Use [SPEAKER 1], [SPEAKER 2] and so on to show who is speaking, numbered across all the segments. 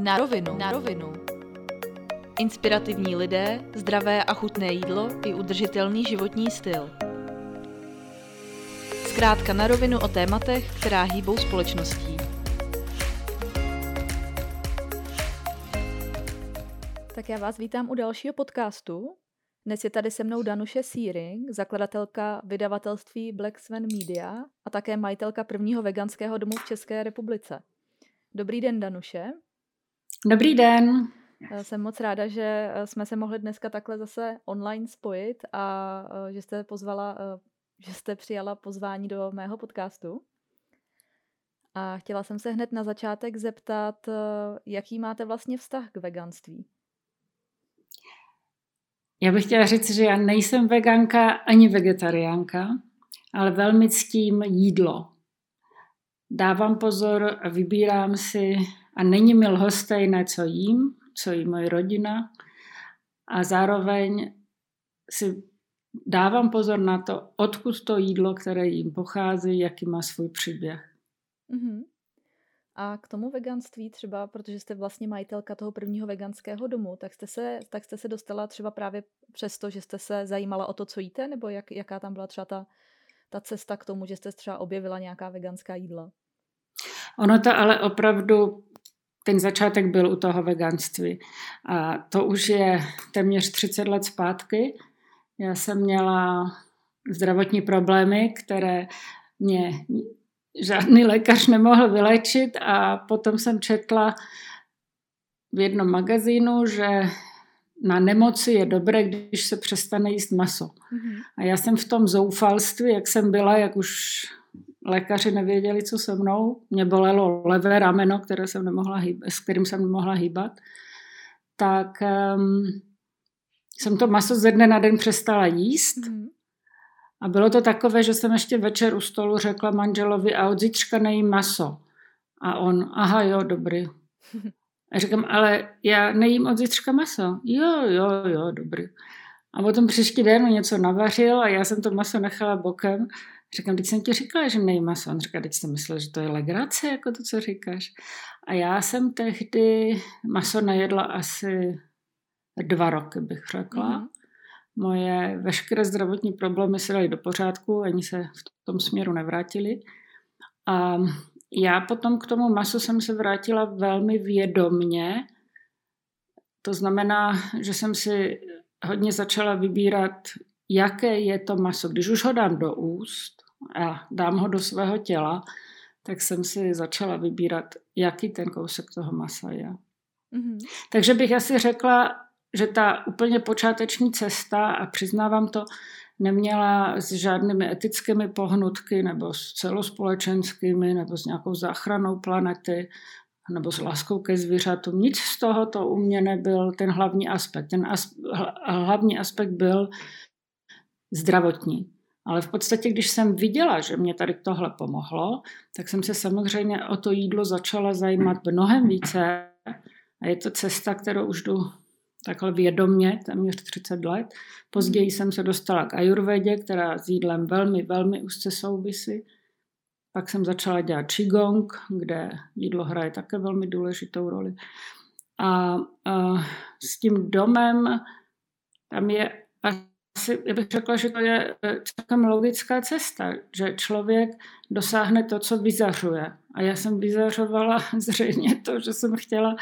[SPEAKER 1] Na rovinu. Na rovinu. Inspirativní lidé, zdravé a chutné jídlo i udržitelný životní styl. Zkrátka na rovinu o tématech, která hýbou společností. Tak já vás vítám u dalšího podcastu. Dnes je tady se mnou Danuše Searing, zakladatelka vydavatelství Black Swan Media a také majitelka prvního veganského domu v České republice. Dobrý den, Danuše.
[SPEAKER 2] Dobrý den.
[SPEAKER 1] Jsem moc ráda, že eh, jsme se mohli dneska takhle zase online spojit a eh, že jste pozvala, eh, že jste přijala pozvání do mého podcastu. A chtěla jsem se hned na začátek zeptat, jaký máte vlastně vztah k veganství?
[SPEAKER 2] Já bych chtěla říct, že já nejsem veganka ani vegetariánka, ale velmi ctím jídlo. Dávám pozor a vybírám si a není mi lhostejné, co jím, co jí moje rodina a zároveň si dávám pozor na to, odkud to jídlo, které jim pochází, jaký má svůj příběh.
[SPEAKER 1] Mm-hmm. A k tomu veganství třeba, protože jste vlastně majitelka toho prvního veganského domu, tak jste se, tak jste se dostala třeba právě přesto, že jste se zajímala o to, co jíte, nebo jak, jaká tam byla třeba ta, ta cesta k tomu, že jste třeba objevila nějaká veganská jídla?
[SPEAKER 2] Ono to ale opravdu, ten začátek byl u toho veganství. A to už je téměř 30 let zpátky. Já jsem měla zdravotní problémy, které mě žádný lékař nemohl vylečit a potom jsem četla v jednom magazínu, že na nemoci je dobré, když se přestane jíst maso. Mm-hmm. A já jsem v tom zoufalství, jak jsem byla, jak už lékaři nevěděli, co se mnou. Mě bolelo levé rameno, které jsem nemohla hýbat, s kterým jsem nemohla hýbat. Tak um, jsem to maso ze dne na den přestala jíst. Mm-hmm. A bylo to takové, že jsem ještě večer u stolu řekla manželovi a od zítřka nejím maso. A on, aha jo, dobrý. A říkám, ale já nejím od zítřka maso. Jo, jo, jo, dobrý. A potom příští den mi něco navařil a já jsem to maso nechala bokem. Říkám, teď jsem ti říkala, že nejím maso. On říká, teď jsem myslel, že to je legrace, jako to, co říkáš. A já jsem tehdy maso nejedla asi dva roky, bych řekla. Mm-hmm. Moje veškeré zdravotní problémy se daly do pořádku, ani se v tom směru nevrátily. A já potom k tomu masu jsem se vrátila velmi vědomně. To znamená, že jsem si hodně začala vybírat, jaké je to maso. Když už ho dám do úst a dám ho do svého těla, tak jsem si začala vybírat, jaký ten kousek toho masa je. Mm-hmm. Takže bych asi řekla, že ta úplně počáteční cesta, a přiznávám to, neměla s žádnými etickými pohnutky nebo s celospolečenskými nebo s nějakou záchranou planety nebo s láskou ke zvířatům. Nic z toho to u mě nebyl ten hlavní aspekt. Ten as, hlavní aspekt byl zdravotní. Ale v podstatě, když jsem viděla, že mě tady tohle pomohlo, tak jsem se samozřejmě o to jídlo začala zajímat mnohem více. A je to cesta, kterou už jdu takhle vědomně, téměř 30 let. Později mhm. jsem se dostala k ajurvedě, která s jídlem velmi, velmi úzce souvisí. Pak jsem začala dělat qigong, kde jídlo hraje také velmi důležitou roli. A, a s tím domem tam je asi, já bych řekla, že to je e, celkem logická cesta, že člověk dosáhne to, co vyzařuje. A já jsem vyzařovala zřejmě to, že jsem chtěla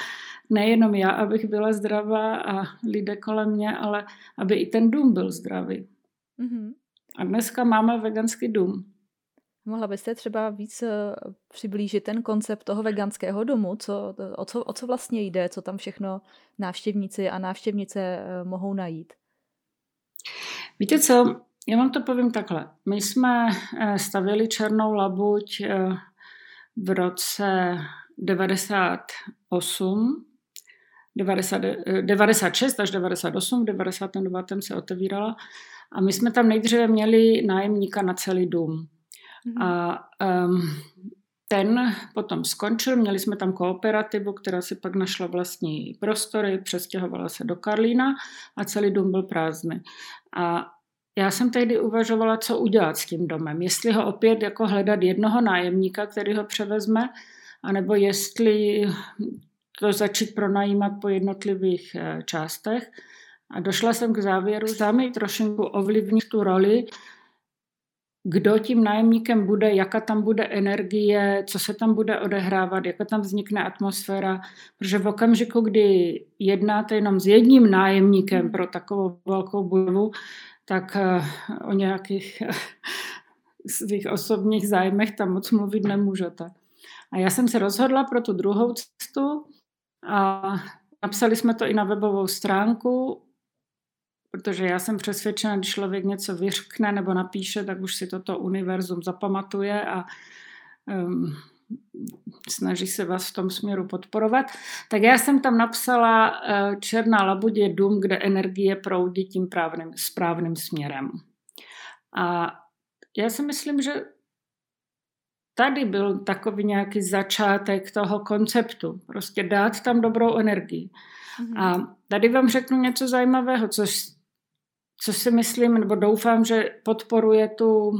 [SPEAKER 2] nejenom já, abych byla zdravá a lidé kolem mě, ale aby i ten dům byl zdravý. Mm-hmm. A dneska máme veganský dům.
[SPEAKER 1] Mohla byste třeba víc e, přiblížit ten koncept toho veganského domu, co, o, co, o co vlastně jde, co tam všechno návštěvníci a návštěvnice e, mohou najít?
[SPEAKER 2] Víte co, já vám to povím takhle. My jsme eh, stavili Černou labuť eh, v roce 98, 90, 96 až 98, v 99. se otevírala a my jsme tam nejdříve měli nájemníka na celý dům. Mm-hmm. A um, ten potom skončil, měli jsme tam kooperativu, která si pak našla vlastní prostory, přestěhovala se do Karlína a celý dům byl prázdný. A já jsem tehdy uvažovala, co udělat s tím domem. Jestli ho opět jako hledat jednoho nájemníka, který ho převezme, anebo jestli to začít pronajímat po jednotlivých eh, částech. A došla jsem k závěru, sami trošku ovlivnit tu roli, kdo tím nájemníkem bude, jaká tam bude energie, co se tam bude odehrávat, jaká tam vznikne atmosféra. Protože v okamžiku, kdy jednáte jenom s jedním nájemníkem pro takovou velkou budovu, tak eh, o nějakých svých osobních zájmech tam moc mluvit nemůžete. A já jsem se rozhodla pro tu druhou cestu a napsali jsme to i na webovou stránku, protože já jsem přesvědčena, když člověk něco vyřkne nebo napíše, tak už si toto univerzum zapamatuje a um, snaží se vás v tom směru podporovat. Tak já jsem tam napsala uh, Černá labuť je dům, kde energie proudí tím právným, správným směrem. A já si myslím, že tady byl takový nějaký začátek toho konceptu. Prostě dát tam dobrou energii. Mm-hmm. A tady vám řeknu něco zajímavého, což, co si myslím, nebo doufám, že podporuje tu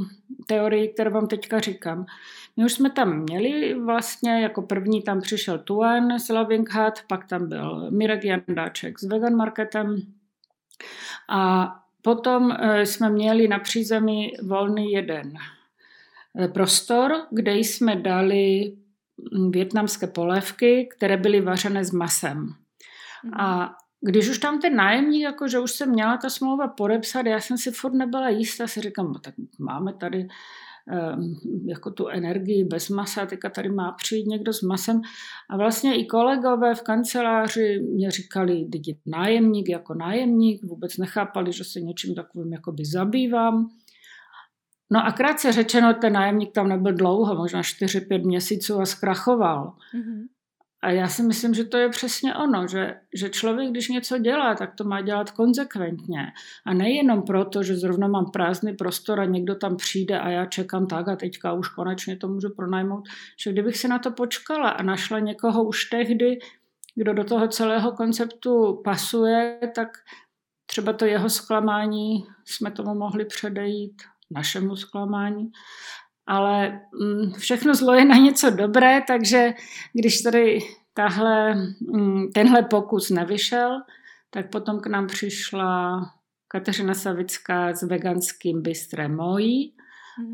[SPEAKER 2] teorii, kterou vám teďka říkám. My už jsme tam měli vlastně, jako první tam přišel Tuan z Loving Hut, pak tam byl Mirek Jandáček s Vegan Marketem a potom eh, jsme měli na přízemí volný jeden Eh, prostor, kde jsme dali mm, větnamské polévky, které byly vařené s masem. Mm. A když už tam ten nájemník, jako že už jsem měla ta smlouva podepsat, já jsem si furt nebyla jistá, si říkám, no, tak máme tady um, jako tu energii bez masa, teďka tady má přijít někdo s masem. A vlastně i kolegové v kanceláři mě říkali, teď je nájemník jako nájemník, vůbec nechápali, že se něčím takovým jakoby zabývám. No a krátce řečeno, ten nájemník tam nebyl dlouho, možná 4-5 měsíců a zkrachoval. Mm-hmm. A já si myslím, že to je přesně ono, že, že člověk, když něco dělá, tak to má dělat konzekventně. A nejenom proto, že zrovna mám prázdný prostor a někdo tam přijde a já čekám tak a teďka už konečně to můžu pronajmout, že kdybych si na to počkala a našla někoho už tehdy, kdo do toho celého konceptu pasuje, tak třeba to jeho zklamání jsme tomu mohli předejít našemu zklamání. Ale mm, všechno zlo je na něco dobré, takže když tady tahle, mm, tenhle pokus nevyšel, tak potom k nám přišla Kateřina Savická s veganským bystrem Mojí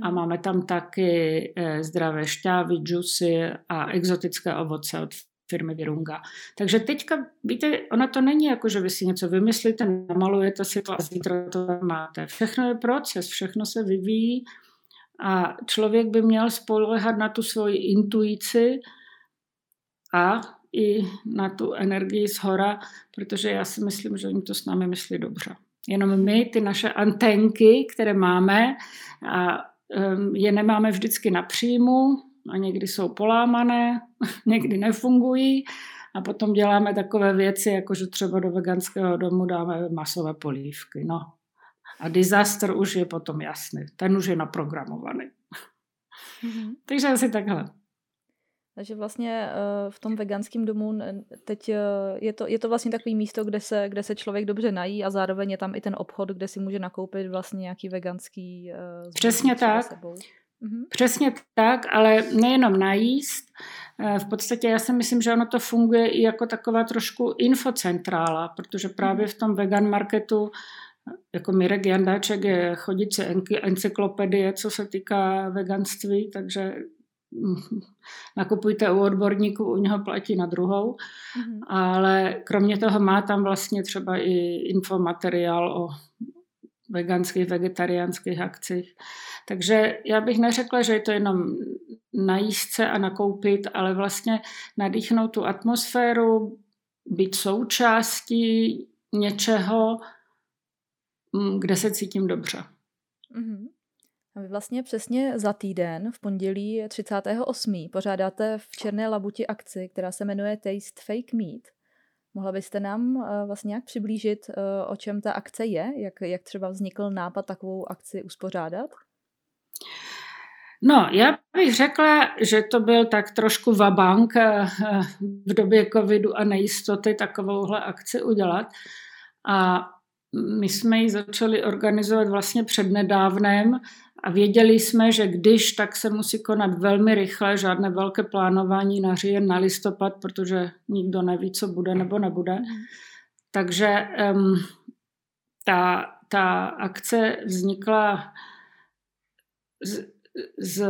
[SPEAKER 2] a mhm. máme tam taky eh, zdravé šťávy, džusy a exotické ovoce od firmy Virunga. Takže teďka, víte, ono to není jako, že vy si něco vymyslíte, namalujete si to a zítra to máte. Všechno je proces, všechno se vyvíjí a člověk by měl spolehat na tu svoji intuici a i na tu energii z hora, protože já si myslím, že oni to s námi myslí dobře. Jenom my, ty naše antenky, které máme, a je nemáme vždycky na příjmu, a někdy jsou polámané, někdy nefungují a potom děláme takové věci, jako že třeba do veganského domu dáme masové polívky. No. A disaster už je potom jasný. Ten už je naprogramovaný. Mm-hmm. Takže asi takhle.
[SPEAKER 1] Takže vlastně eh, v tom veganském domu teď eh, je to, je to vlastně takový místo, kde se, kde se člověk dobře nají a zároveň je tam i ten obchod, kde si může nakoupit vlastně nějaký veganský
[SPEAKER 2] uh, Přesně tak. Sebou. Mm-hmm. Přesně tak, ale nejenom najíst. Eh, v podstatě já si myslím, že ono to funguje i jako taková trošku infocentrála, protože právě mhm. v tom vegan marketu jako Mirek Jandáček je chodící encyklopedie, co se týká veganství, takže mm, nakupujte u odborníků, u něho platí na druhou, mm-hmm. ale kromě toho má tam vlastně třeba i infomateriál o veganských, vegetariánských akcích. Takže já bych neřekla, že je to jenom najíst se a nakoupit, ale vlastně nadýchnout tu atmosféru, být součástí něčeho, mm, kde se cítím dobře.
[SPEAKER 1] Mm-hmm. A vy vlastně přesně za týden, v pondělí 38. pořádáte v Černé labuti akci, která se jmenuje Taste Fake Meat. Mohla byste nám uh, vlastně nějak přiblížit, uh, o čem ta akce je? Jak, jak třeba vznikl nápad takovou akci uspořádat?
[SPEAKER 2] No, já bych řekla, že to byl tak trošku vabank uh, v době covidu a nejistoty takovouhle akci udělat. A my jsme ji začali organizovat vlastně přednedávnem a věděli jsme, že když, tak se musí konat velmi rychle, žádné velké plánování na říjen, na listopad, protože nikdo neví, co bude nebo nebude. Takže um, ta, ta akce vznikla z, z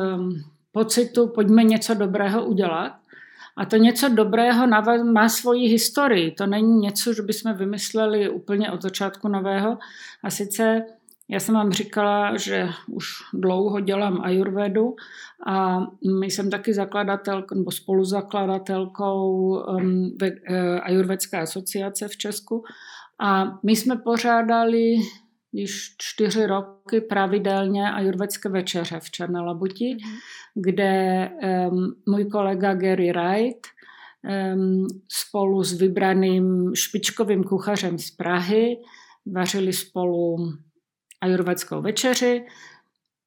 [SPEAKER 2] pocitu, pojďme něco dobrého udělat. A to něco dobrého má svoji historii. To není něco, že bychom vymysleli úplně od začátku nového. A sice já jsem vám říkala, že už dlouho dělám ajurvedu a jsem taky zakladatelkou nebo spoluzakladatelkou um, ajurvedské asociace v Česku. A my jsme pořádali již čtyři roky pravidelně ajurvedské večeře v Černé Labuti, mm-hmm. kde um, můj kolega Gary Wright um, spolu s vybraným špičkovým kuchařem z Prahy vařili spolu ajurvedskou večeři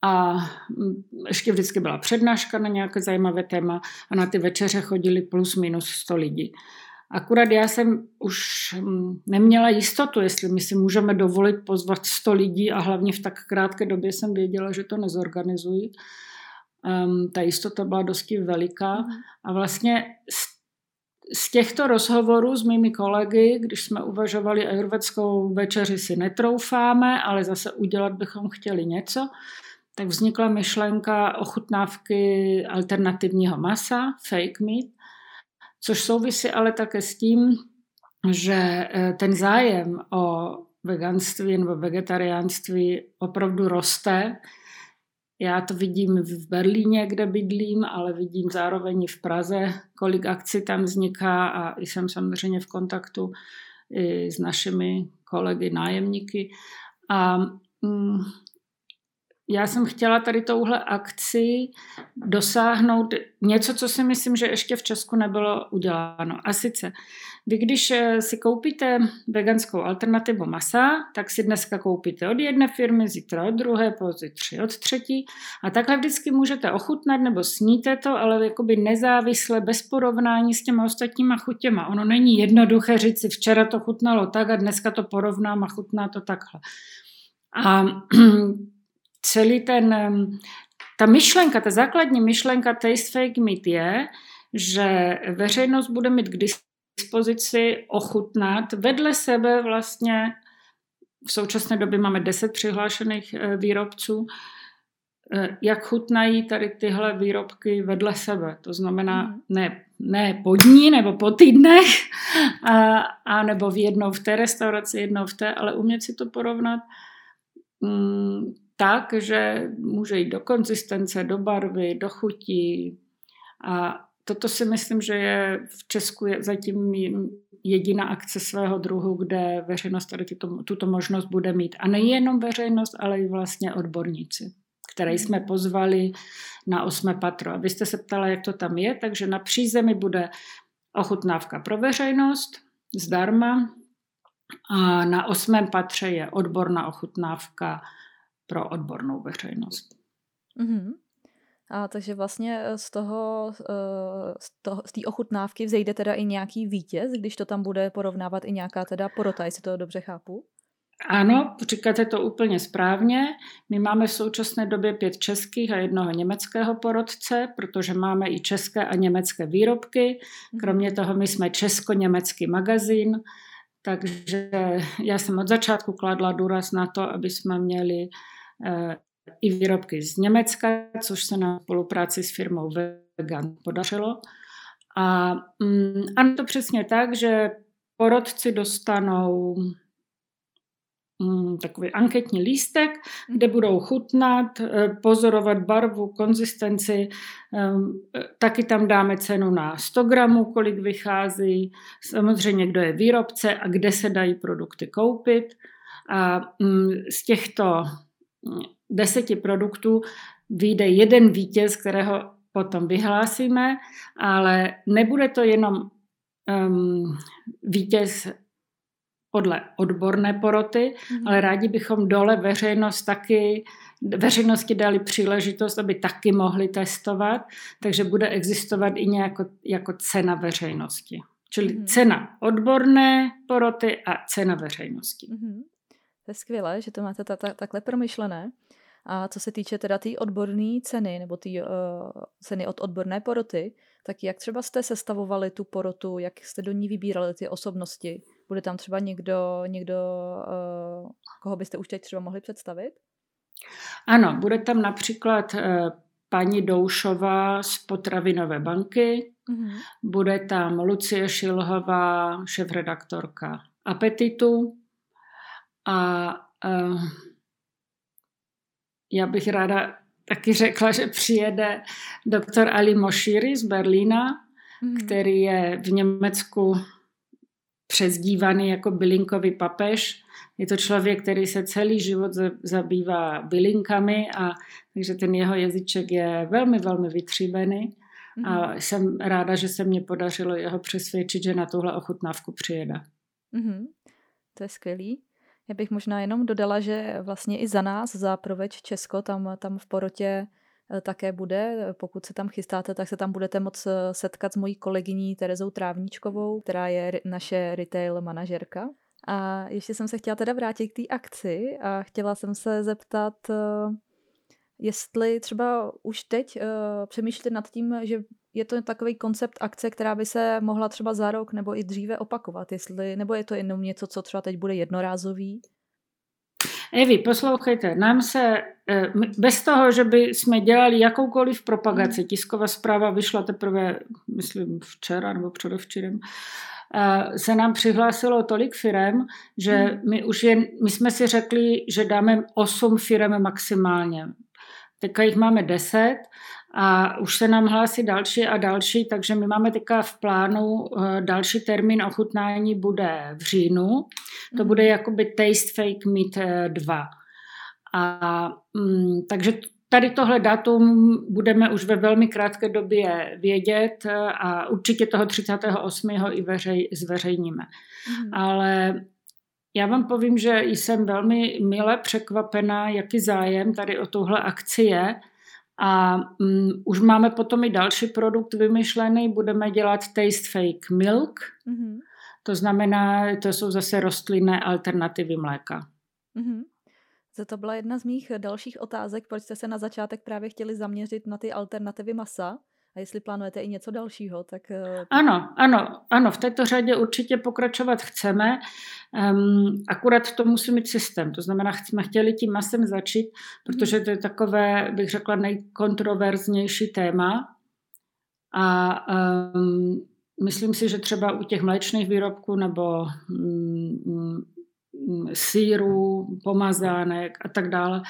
[SPEAKER 2] a mm, ještě vždycky byla přednáška na nějaké zajímavé téma a na ty večeře chodili plus minus 100 lidí. Akurát já jsem už mm, neměla jistotu, jestli my si můžeme dovolit pozvat 100 lidí a hlavně v tak krátké době jsem věděla, že to nezorganizují. Um, ta jistota byla dosti veliká mhm. a vlastně z, z těchto rozhovorů s mými kolegy, když jsme uvažovali ajurvedskou večeři si netroufáme, ale zase udělat bychom chtěli něco, tak vznikla myšlenka ochutnávky alternativního masa, fake meat, což souvisí ale také s tím, že eh, ten zájem o veganství nebo vegetariánství opravdu roste. Já to vidím v Berlíně, kde bydlím, ale vidím zároveň i v Praze, kolik akcí tam vzniká a jsem samozřejmě v kontaktu i s našimi kolegy nájemníky. A mm, já jsem chtěla tady touhle akci dosáhnout něco, co si myslím, že ještě v Česku nebylo uděláno. A sice, vy když eh, si koupíte veganskou alternativu masa, tak si dneska koupíte od jedné firmy, zítra od druhé, pozítří od třetí a takhle vždycky můžete ochutnat nebo sníte to, ale jakoby nezávisle, bez porovnání s těma ostatníma chutěma. Ono není jednoduché říct si, včera to chutnalo tak a dneska to porovnám a chutná to takhle. A celý ten, ta myšlenka, ta základní myšlenka Taste Fake Meat je, že veřejnost bude mít k dispozici ochutnat vedle sebe vlastně v současné době máme 10 přihlášených eh, výrobců, eh, jak chutnají tady tyhle výrobky vedle sebe. To znamená mhm. ne, ne po dní nebo po týdnech, a, a nebo v jednou v té restauraci, jednou v té, ale umět si to porovnat mm, tak, že může jít do konzistence, do barvy, do chutí. A toto si myslím, že je v Česku je zatím jediná akce svého druhu, kde veřejnost tady tuto, tuto možnost bude mít. A nejenom veřejnost, ale i vlastně odborníci, které jsme pozvali na osmé patro. A vy jste se ptala, jak to tam je, takže na přízemí bude ochutnávka pro veřejnost zdarma a na osmém patře je odborná ochutnávka pro odbornou veřejnost.
[SPEAKER 1] Mm-hmm. A takže vlastně eh, z toho, eh, z, toho, z té ochutnávky vzejde teda i nějaký vítěz, když to tam bude porovnávat i nějaká teda porota, jestli to dobře chápu?
[SPEAKER 2] Ano, říkáte to úplně správně. My máme v současné době pět českých a jednoho německého porodce, protože máme i české a německé výrobky. Mhm. Kromě toho my jsme česko-německý magazín, takže já jsem od začátku kladla důraz na to, aby jsme měli Eh, i výrobky z Německa, což se na spolupráci s firmou Vegan podařilo. A mm, ano, to přesně tak, že porodci dostanou mm, takový anketní lístek, kde budou chutnat, eh, pozorovat barvu, konzistenci. Ehm, taky tam dáme cenu na 100 gramů, kolik vychází, samozřejmě kdo je výrobce a kde se dají produkty koupit. A mm, z těchto deseti produktů vyjde jeden vítěz, kterého potom vyhlásíme, ale nebude to jenom um, vítěz podle odborné poroty, mm-hmm. ale rádi bychom dole veřejnost taky, veřejnosti dali příležitost, aby taky mohli testovat, takže bude existovat i nějako, jako cena veřejnosti. Čili mm-hmm. cena odborné poroty a cena veřejnosti.
[SPEAKER 1] Mm-hmm. To je skvělé, že to máte ta, ta, takhle promyšlené. A co se týče teda té tý odborné ceny, nebo té uh, ceny od odborné poroty, tak jak třeba jste sestavovali tu porotu, jak jste do ní vybírali ty osobnosti? Bude tam třeba někdo, někdo uh, koho byste už teď třeba mohli představit?
[SPEAKER 2] Ano, bude tam například uh, paní Doušová z Potravinové banky, mm-hmm. bude tam Lucie Šilhová, šéf-redaktorka Apetitu a uh, já bych ráda taky řekla, že přijede doktor Ali Moshiri z Berlína, mm-hmm. který je v Německu přezdívaný jako bylinkový papež. Je to člověk, který se celý život zabývá bylinkami a takže ten jeho jazyček je velmi, velmi vytříbený. Mm-hmm. A jsem ráda, že se mě podařilo jeho přesvědčit, že na tuhle ochutnávku přijede.
[SPEAKER 1] Mm-hmm. To je skvělý. Já bych možná jenom dodala, že vlastně i za nás, za Proveč Česko, tam, tam v porotě eh, také bude. Pokud se tam chystáte, tak se tam budete moc eh, setkat s mojí kolegyní Terezou Trávníčkovou, která je naše retail manažerka. A ještě jsem se chtěla teda vrátit k té akci a chtěla jsem se zeptat, eh, jestli třeba už teď přemýšlíte nad tím, že je to takový koncept akce, která by se mohla třeba za rok nebo i dříve opakovat, jestli, nebo je to jenom něco, co třeba teď bude jednorázový?
[SPEAKER 2] Evi, poslouchejte, nám se, eh, bez toho, že by jsme dělali jakoukoliv propagaci, hmm. tisková zpráva vyšla teprve, myslím, včera nebo předevčírem, eh, se nám přihlásilo tolik firem, že hmm. my už jen, my jsme si řekli, že dáme 8 firem maximálně. Teďka jich máme 10 a už se nám hlásí další a další, takže my máme teďka v plánu eh, další termín ochutnání bude v říjnu. To bude mhm. jakoby Taste Fake Meat 2. A, mm, takže tady tohle datum budeme už ve velmi krátké době vědět eh, a určitě toho 38. i veřej, zveřejníme. Mm. Ale já vám povím, že jsem velmi mile překvapená, jaký zájem tady o tuhle akci je. A um, už máme potom i další produkt vymyšlený, budeme dělat Taste Fake Milk. Mm-hmm. To znamená, to jsou zase rostlinné alternativy mléka. Mm-hmm.
[SPEAKER 1] To byla jedna z mých dalších otázek, proč jste se na začátek právě chtěli zaměřit na ty alternativy masa. A jestli plánujete i něco dalšího, tak...
[SPEAKER 2] Eh, ano, ano, ano, v této řadě určitě pokračovat chceme, um, akurát to musí mít systém, to znamená, jsme chtěli tím masem začít, protože to je takové, bych řekla, nejkontroverznější téma. A um, myslím si, že třeba u těch mléčných výrobků nebo um, síru, pomazánek a tak dále,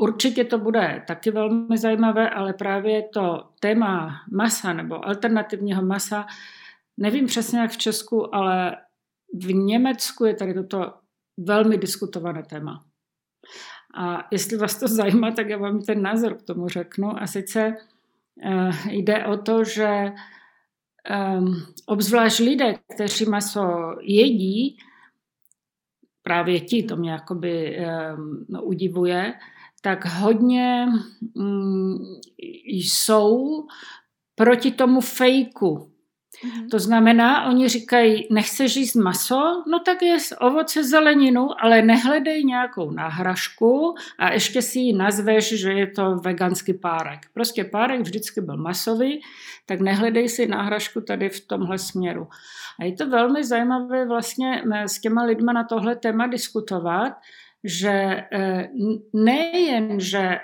[SPEAKER 2] Určitě to bude taky velmi zajímavé, ale právě to téma masa nebo alternativního masa, nevím přesně jak v Česku, ale v Německu je tady toto velmi diskutované téma. A jestli vás to zajímá, tak já vám ten názor k tomu řeknu. A sice uh, jde o to, že um, obzvlášť lidé, kteří maso jedí, právě ti, to mě jakoby um, no, udivuje, tak hodně mm, jsou proti tomu fejku. Mm-hmm. To znamená, oni říkají, nechceš jíst maso, no tak je ovoce, zeleninu, ale nehledej nějakou náhražku a ještě si ji nazveš, že je to veganský párek. Prostě párek vždycky byl masový, tak nehledej si náhražku tady v tomhle směru. A je to velmi zajímavé vlastně s těma lidma na tohle téma diskutovat, že eh, nejen, že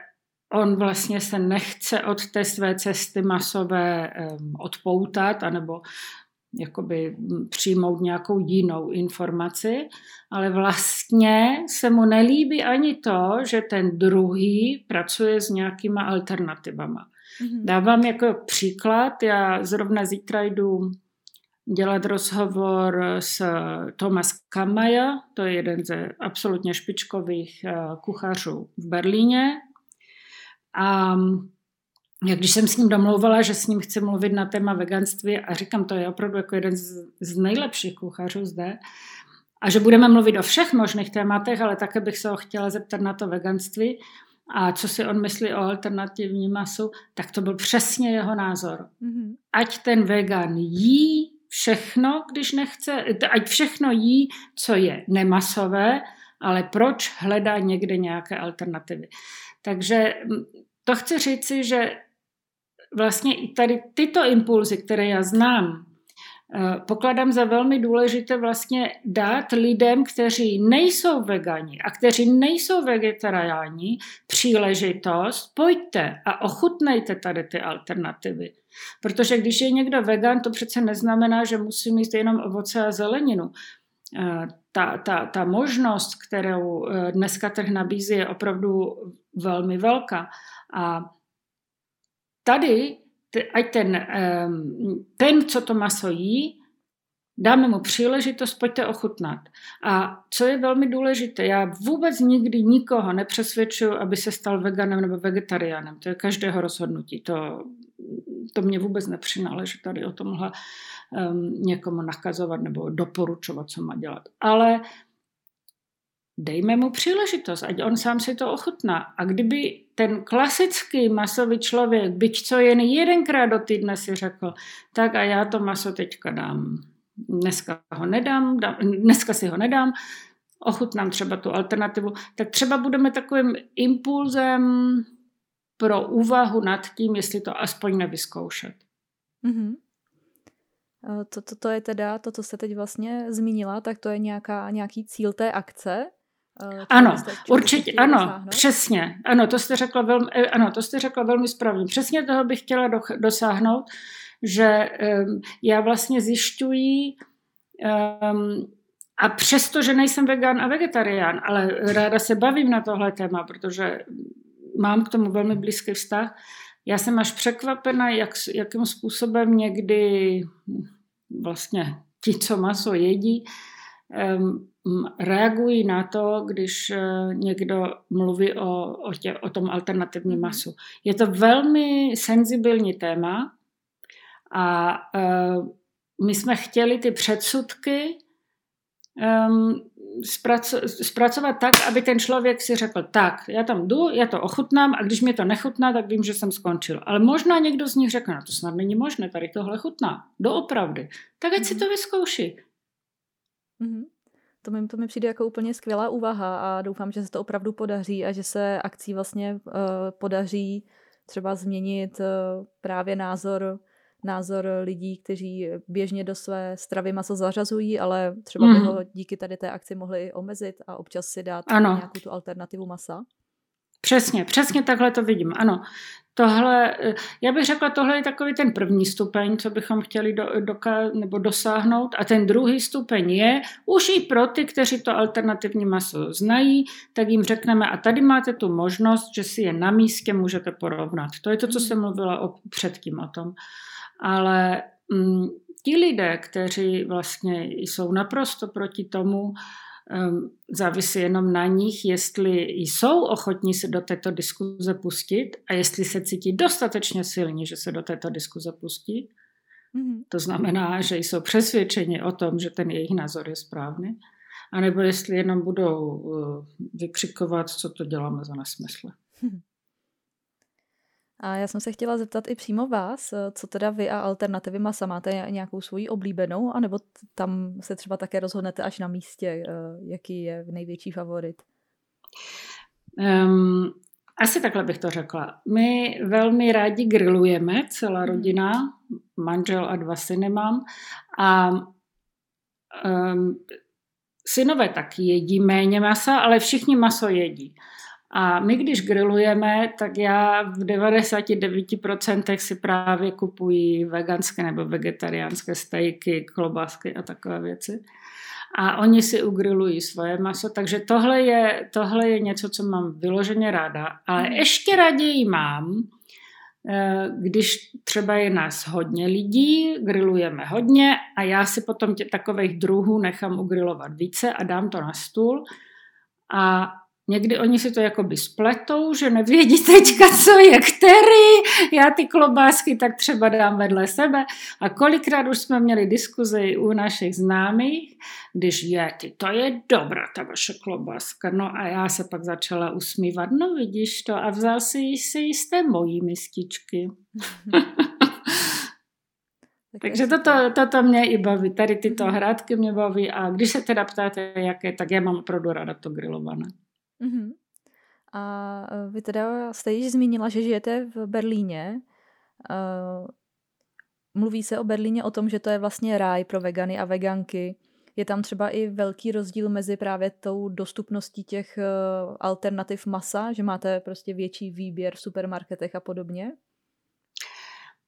[SPEAKER 2] on vlastně se nechce od té své cesty masové odpoutat, anebo jakoby přijmout nějakou jinou informaci, ale vlastně se mu nelíbí ani to, že ten druhý pracuje s nějakýma alternativama. Mm-hmm. Dávám jako příklad, já zrovna zítra jdu dělat rozhovor s Thomas Kamaja, to je jeden ze absolutně špičkových eh, kuchařů v Berlíně. A když jsem s ním domlouvala, že s ním chci mluvit na téma veganství a říkám, to je opravdu jako jeden z, z nejlepších kuchařů zde, a že budeme mluvit o všech možných tématech, ale také bych se ho chtěla zeptat na to veganství a co si on myslí o alternativní masu, tak to byl přesně jeho názor. Mm-hmm. Ať ten vegan jí všechno, když nechce, ať všechno jí, co je nemasové, ale proč hledá někde nějaké alternativy. Takže to chci říci, že vlastně i tady tyto impulzy, které já znám, eh, pokládám za velmi důležité vlastně dát lidem, kteří nejsou vegani a kteří nejsou vegetariáni, příležitost, pojďte a ochutnejte tady ty alternativy. Protože když je někdo vegan, to přece neznamená, že musí mít jenom ovoce a zeleninu. Eh, ta, ta, ta možnost, kterou eh, dneska trh nabízí, je opravdu velmi velká. A tady, ať ten, ten, co to maso jí, dáme mu příležitost, pojďte ochutnat. A co je velmi důležité, já vůbec nikdy nikoho nepřesvědčuju, aby se stal veganem nebo vegetariánem. To je každého rozhodnutí. To, to mě vůbec nepřináleží tady o tomhle um, někomu nakazovat nebo doporučovat, co má dělat. Ale dejme mu příležitost, ať on sám si to ochutná. A kdyby ten klasický masový člověk, byť co jen jedenkrát do týdne si řekl, tak a já to maso teďka dám. Dneska ho nedám, dám, dneska si ho nedám, ochutnám třeba tu alternativu, tak třeba budeme takovým impulzem pro úvahu nad tím, jestli to aspoň nevyzkoušet. Mm-hmm.
[SPEAKER 1] To, to, to je teda to, co jste teď vlastně zmínila, tak to je nějaká, nějaký cíl té akce?
[SPEAKER 2] Uh, ano, určitě, ano, dosáhnout? přesně. Ano, to jste řekla velmi, eh, ano, to jste řekla velmi správně. Přesně toho bych chtěla do, dosáhnout, že um, já vlastně zjišťuji um, a přesto, že nejsem vegan a vegetarián, ale ráda se bavím na tohle téma, protože mám k tomu velmi blízký vztah, já jsem až překvapena, jak, jakým způsobem někdy vlastně ti, co maso jedí, um, reagují na to, když eh, někdo mluví o, o, tě, o tom alternativním mhm. masu. Je to velmi senzibilní téma a uh, my jsme chtěli ty předsudky um, zpracovat tak, aby ten člověk si řekl, tak, já tam jdu, já to ochutnám a když mě to nechutná, tak vím, že jsem skončil. Ale možná někdo z nich řekne, no to snad není možné, tady tohle chutná, doopravdy. Tak ať si mhm. to vyzkouší.
[SPEAKER 1] Mm-hmm. To mi, to mi přijde jako úplně skvělá úvaha a doufám, že se to opravdu podaří a že se akcí vlastně uh, podaří třeba změnit uh, právě názor názor lidí, kteří běžně do své stravy maso zařazují, ale třeba by mhm. ho díky tady té akci mohli omezit a občas si dát ano. nějakou tu alternativu masa.
[SPEAKER 2] Přesně, přesně takhle to vidím, ano. Tohle, já bych řekla, tohle je takový ten první stupeň, co bychom chtěli do, doká, nebo dosáhnout. A ten druhý stupeň je, už i pro ty, kteří to alternativní maso znají, tak jim řekneme, a tady máte tu možnost, že si je na místě můžete porovnat. To je to, co mhm. jsem mluvila o, předtím o tom. Ale mm, ti lidé, kteří vlastně jsou naprosto proti tomu, závisí jenom na nich, jestli jsou ochotní se do této diskuze pustit a jestli se cítí dostatečně silní, že se do této diskuze pustí. Mm-hmm. To znamená, že jsou přesvědčeni o tom, že ten jejich názor je správný, anebo jestli jenom budou uh, vykřikovat, co to děláme za nesmysly.
[SPEAKER 1] A já jsem se chtěla zeptat i přímo vás, eh, co teda vy a alternativy masa máte nějakou svoji oblíbenou, anebo tam se třeba také rozhodnete až na místě, eh, jaký je největší favorit?
[SPEAKER 2] Um, asi takhle bych to řekla. My velmi rádi grillujeme, celá mhm. rodina, manžel a dva syny mám. A um, synové taky jedí méně masa, ale všichni maso jedí. A my, když grillujeme, tak já v 99% si právě kupuji veganské nebo vegetariánské stejky, klobásky a takové věci. A oni si ugrilují svoje maso, takže tohle je, tohle je něco, co mám vyloženě ráda. Ale mhm. ještě raději mám, eh, když třeba je nás hodně lidí, grillujeme hodně a já si potom tě, takových druhů nechám ugrilovat více a dám to na stůl a Někdy oni si to jakoby spletou, že nevědí teďka, co je který. Já ty klobásky tak třeba dám vedle sebe. A kolikrát už jsme měli diskuzi u našich známých, když je, ty, to je dobrá ta vaše klobáska. No a já se pak začala usmívat, no vidíš to, a vzal si si z té mojí mističky. Takže toto, toto mě i baví, tady tyto mhm. hrádky mě baví a když se teda ptáte, jaké, tak já mám opravdu ráda to grilované.
[SPEAKER 1] Mm-hmm. A vy teda jste již zmínila, že žijete v Berlíně. Mluví se o Berlíně o tom, že to je vlastně ráj pro vegany a veganky. Je tam třeba i velký rozdíl mezi právě tou dostupností těch alternativ masa, že máte prostě větší výběr v supermarketech a podobně?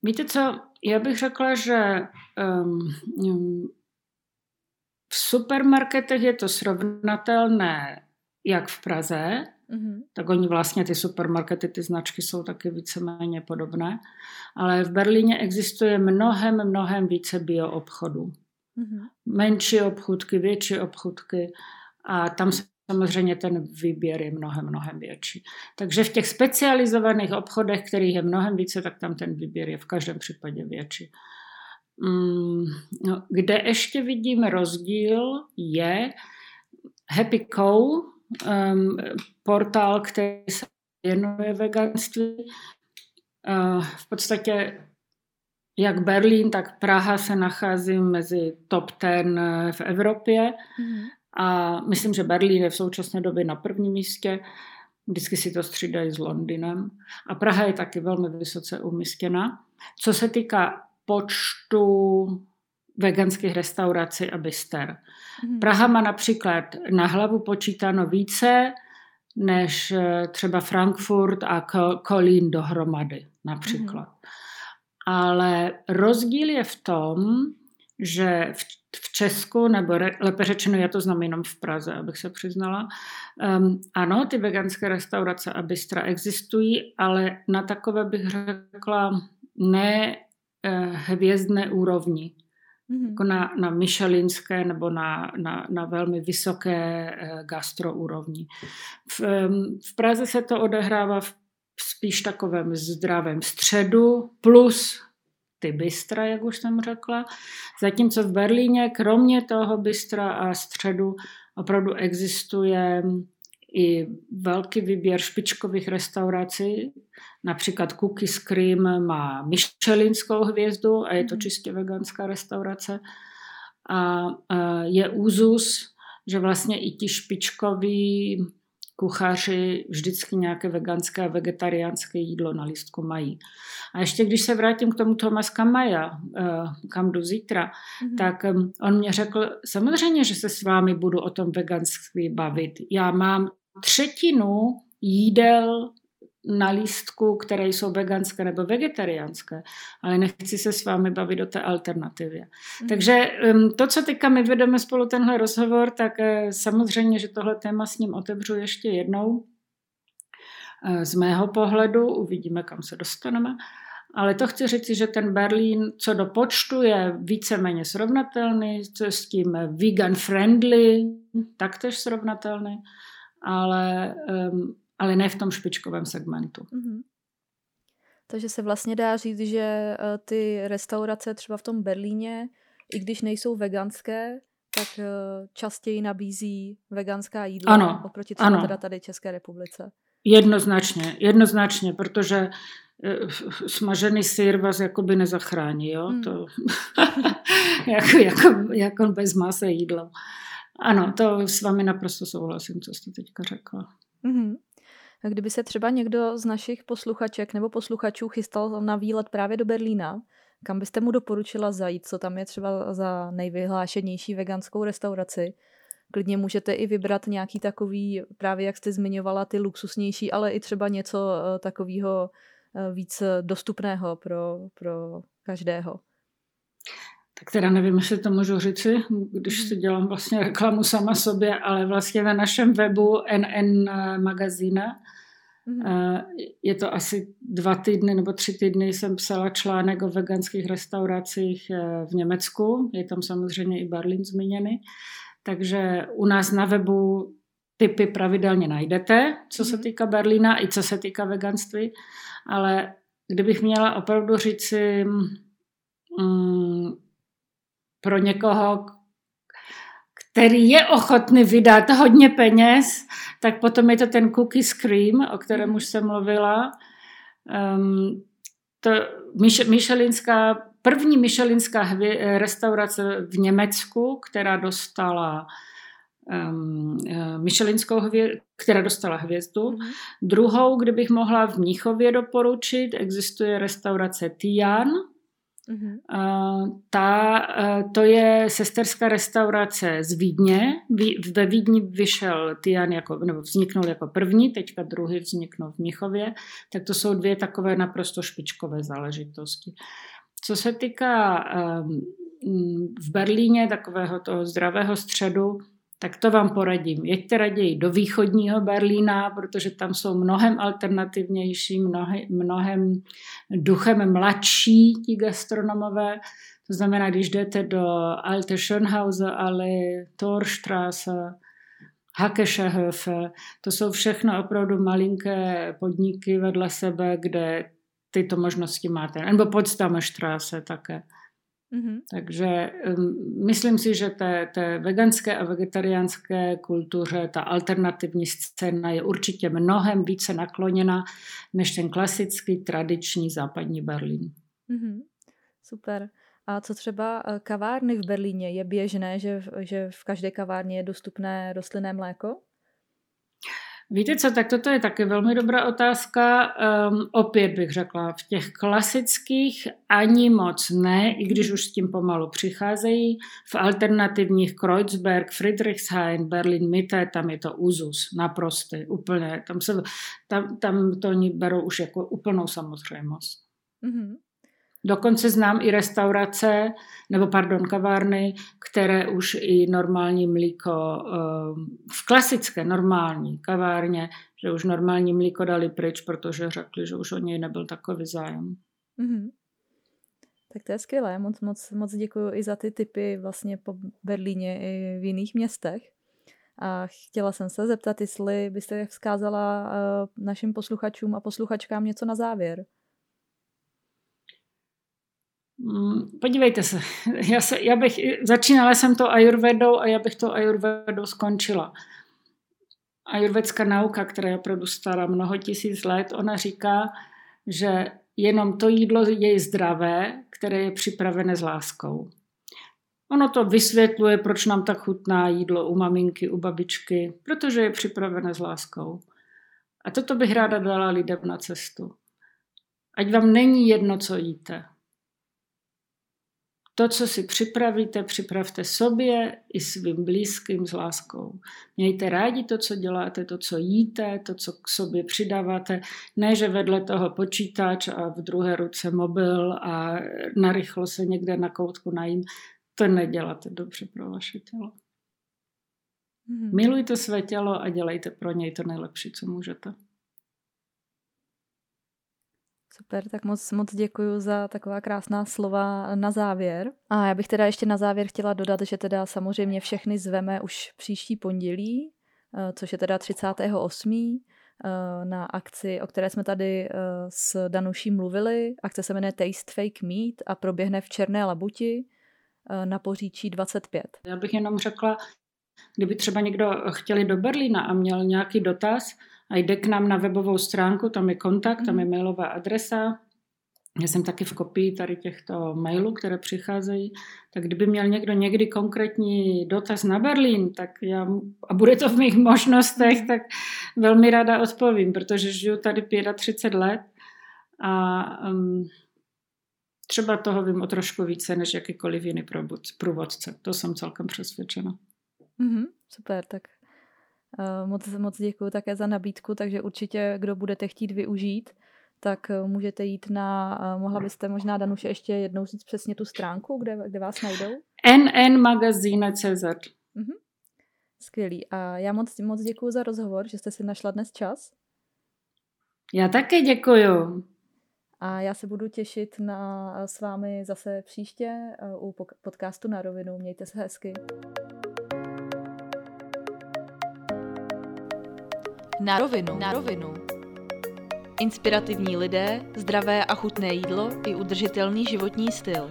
[SPEAKER 2] Víte co, já bych řekla, že um, v supermarketech je to srovnatelné jak v Praze, mm-hmm. tak oni vlastně ty supermarkety, ty značky jsou taky víceméně podobné, ale v Berlíně existuje mnohem, mnohem více bioobchodů. Mm-hmm. Menší obchůdky, větší obchůdky a tam samozřejmě ten výběr je mnohem, mnohem větší. Takže v těch specializovaných obchodech, kterých je mnohem více, tak tam ten výběr je v každém případě větší. Mm, no, kde ještě vidíme rozdíl je Happy Cow, um, portál, který se věnuje veganství. Uh, v podstatě jak Berlín, tak Praha se nachází mezi top ten v Evropě. Mm. A myslím, že Berlín je v současné době na prvním místě. Vždycky si to střídají s Londýnem. A Praha je taky velmi vysoce umístěna. Co se týká počtu veganských restaurací a byster. Mm. Praha má například na hlavu počítáno více než eh, třeba Frankfurt a Kolín dohromady například. Mm. Ale rozdíl je v tom, že v, v Česku, nebo re, lépe řečeno, já to znám jenom v Praze, abych se přiznala, um, ano, ty veganské restaurace a bystra existují, ale na takové bych řekla ne uh, hvězdné úrovni. Mm-hmm. Jako na, na Michelinské nebo na, na, na velmi vysoké uh, gastroúrovni. V, v Praze se to odehrává v spíš takovém zdravém středu, plus ty bystra, jak už jsem řekla. Zatímco v Berlíně, kromě toho bystra a středu, opravdu existuje i velký výběr špičkových restaurací. Například Cookies Cream má Michelinskou hvězdu a je to mhm. čistě veganská restaurace. A je úzus, že vlastně i ti špičkoví kuchaři vždycky nějaké veganské a vegetariánské jídlo na listku mají. A ještě když se vrátím k tomu Thomas Kamaja, eh, kam jdu zítra, mm-hmm. tak on mě řekl, samozřejmě, že se s vámi budu o tom veganství bavit. Já mám třetinu jídel na lístku, které jsou veganské nebo vegetariánské, ale nechci se s vámi bavit o té alternativě. Mm. Takže to, co teďka my vedeme spolu tenhle rozhovor, tak eh, samozřejmě, že tohle téma s ním otevřu ještě jednou. Eh, z mého pohledu uvidíme, kam se dostaneme. Ale to chci říct, že ten Berlín co do počtu je víceméně srovnatelný, co s tím vegan friendly, taktéž srovnatelný, ale um, ale ne v tom špičkovém segmentu. Mm-hmm.
[SPEAKER 1] Takže se vlastně dá říct, že eh, ty restaurace třeba v tom Berlíně, i když nejsou veganské, tak eh, častěji nabízí veganská jídla ano, oproti třeba ano. teda tady České republice.
[SPEAKER 2] Jednoznačně, jednoznačně, protože eh, smažený sír vás jakoby nezachrání, jo? Hmm. To, jako, jako, jako bez masa jídlo. Ano, to s vámi naprosto souhlasím, co jste teďka řekla. Mm-hmm.
[SPEAKER 1] Kdyby se třeba někdo z našich posluchaček nebo posluchačů chystal na výlet právě do Berlína, kam byste mu doporučila zajít, co tam je třeba za nejvyhlášenější veganskou restauraci. Klidně můžete i vybrat nějaký takový, právě jak jste zmiňovala, ty luxusnější, ale i třeba něco eh, takového eh, víc dostupného pro, pro každého.
[SPEAKER 2] Tak teda nevím, jestli to můžu říci, když si dělám vlastně reklamu sama sobě, ale vlastně na našem webu NN magazína mm-hmm. je to asi dva týdny nebo tři týdny jsem psala článek o veganských restauracích eh, v Německu. Je tam samozřejmě i Berlín zmíněný. Takže u nás na webu typy pravidelně najdete, co se mhm. týká Berlína i co se týká veganství. Ale kdybych měla opravdu říci, mm, pro někoho, který je ochotný vydat hodně peněz, tak potom je to ten cookie scream, o kterém už jsem mluvila. Um, to Michelinská, první Michelinská restaurace v Německu, která dostala um, Michelinskou hvězdu, která dostala hvězdu. Mm-hmm. Druhou, kdybych mohla v Mnichově doporučit, existuje restaurace Tian, Mm-hmm. Ta, to je sesterská restaurace z Vídně. Ve Vídni vyšel Tian jako, nebo vzniknul jako první, teďka druhý vzniknul v Mnichově. Tak to jsou dvě takové naprosto špičkové záležitosti. Co se týká v Berlíně takového toho zdravého středu, tak to vám poradím. Jeďte raději do východního Berlína, protože tam jsou mnohem alternativnější, mnohem, mnohem duchem mladší ti gastronomové. To znamená, když jdete do Alte Schönhauser, ale Torstrasse, Hackescherhöfe, to jsou všechno opravdu malinké podniky vedle sebe, kde tyto možnosti máte. Nebo Potsdamer Straße také. Mm-hmm. Takže um, myslím si, že té, té veganské a vegetariánské kultuře ta alternativní scéna je určitě mnohem více nakloněna než ten klasický tradiční západní Berlín.
[SPEAKER 1] Mm-hmm. Super. A co třeba eh, kavárny v Berlíně? Je běžné, že, že v každé kavárně je dostupné rostlinné mléko?
[SPEAKER 2] Víte co, tak toto je taky velmi dobrá otázka. Um, opět bych řekla, v těch klasických ani moc ne, i když už s tím pomalu přicházejí. V alternativních Kreuzberg, Friedrichshain, Berlin Mitte, tam je to úzus, naprostý, úplně. Tam, se, tam, tam to oni berou už jako úplnou samozřejmost. Mm-hmm. Dokonce znám i restaurace, nebo pardon, kavárny, které už i normální mlíko, ehm, v klasické normální kavárně, že už normální mlíko dali pryč, protože řekli, že už o něj nebyl takový zájem. Mm-hmm.
[SPEAKER 1] Tak to je skvělé, moc, moc, moc děkuji i za ty typy vlastně po Berlíně i v jiných městech. A chtěla jsem se zeptat, jestli byste vzkázala uh, našim posluchačům a posluchačkám něco na závěr.
[SPEAKER 2] Mm, podívejte se, já, se, já bych, začínala jsem to ajurvedou a já bych to ajurvedou skončila. Ajurvedská nauka, která je opravdu stará mnoho tisíc let, ona říká, že jenom to jídlo je zdravé, které je připravené s láskou. Ono to vysvětluje, proč nám tak chutná jídlo u maminky, u babičky, protože je připravené s láskou. A toto bych ráda dala lidem na cestu. Ať vám není jedno, co jíte. To, co si připravíte, připravte sobě i svým blízkým s láskou. Mějte rádi to, co děláte, to, co jíte, to, co k sobě přidáváte. Ne, že vedle toho počítač a v druhé ruce mobil a narychlo se někde na koutku najím. To neděláte dobře pro vaše tělo. Mm-hmm. Milujte své tělo a dělejte pro něj to nejlepší, co můžete.
[SPEAKER 1] Super, tak moc, moc děkuji za taková krásná slova na závěr. A já bych teda ještě na závěr chtěla dodat, že teda samozřejmě všechny zveme už příští pondělí, eh, což je teda 38. Eh, na akci, o které jsme tady eh, s Danuší mluvili. Akce se jmenuje Taste Fake Meat a proběhne v Černé labuti na Poříčí 25.
[SPEAKER 2] Já bych jenom řekla, kdyby třeba někdo chtěli do Berlína a měl nějaký dotaz, a jde k nám na webovou stránku, tam je kontakt, tam je mhm. mailová adresa. Já jsem taky v kopii tady těchto mailů, které přicházejí. Tak kdyby měl někdo někdy konkrétní dotaz na Berlín, tak já, a bude to v mých možnostech, tak velmi ráda odpovím, protože žiju tady 35 let a um, třeba toho vím o trošku více než jakýkoliv jiný průvodce. To jsem celkem přesvědčena.
[SPEAKER 1] Mm-hmm, super, tak moc, moc děkuji také za nabídku, takže určitě, kdo budete chtít využít, tak eh, můžete jít na, eh, mohla byste možná Danuše ještě jednou říct přesně tu stránku, kde, kde vás najdou?
[SPEAKER 2] nnmagazine.cz mhm.
[SPEAKER 1] Skvělý. A já moc, moc děkuji za rozhovor, že jste si našla dnes čas.
[SPEAKER 2] Já také děkuji.
[SPEAKER 1] A já se budu těšit na s vámi zase příště u podcastu na rovinu. Mějte se hezky. Na rovinu. Na rovinu. Inspirativní lidé, zdravé a chutné jídlo i udržitelný životní styl.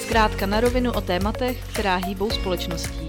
[SPEAKER 1] Zkrátka na rovinu o tématech, která hýbou společností.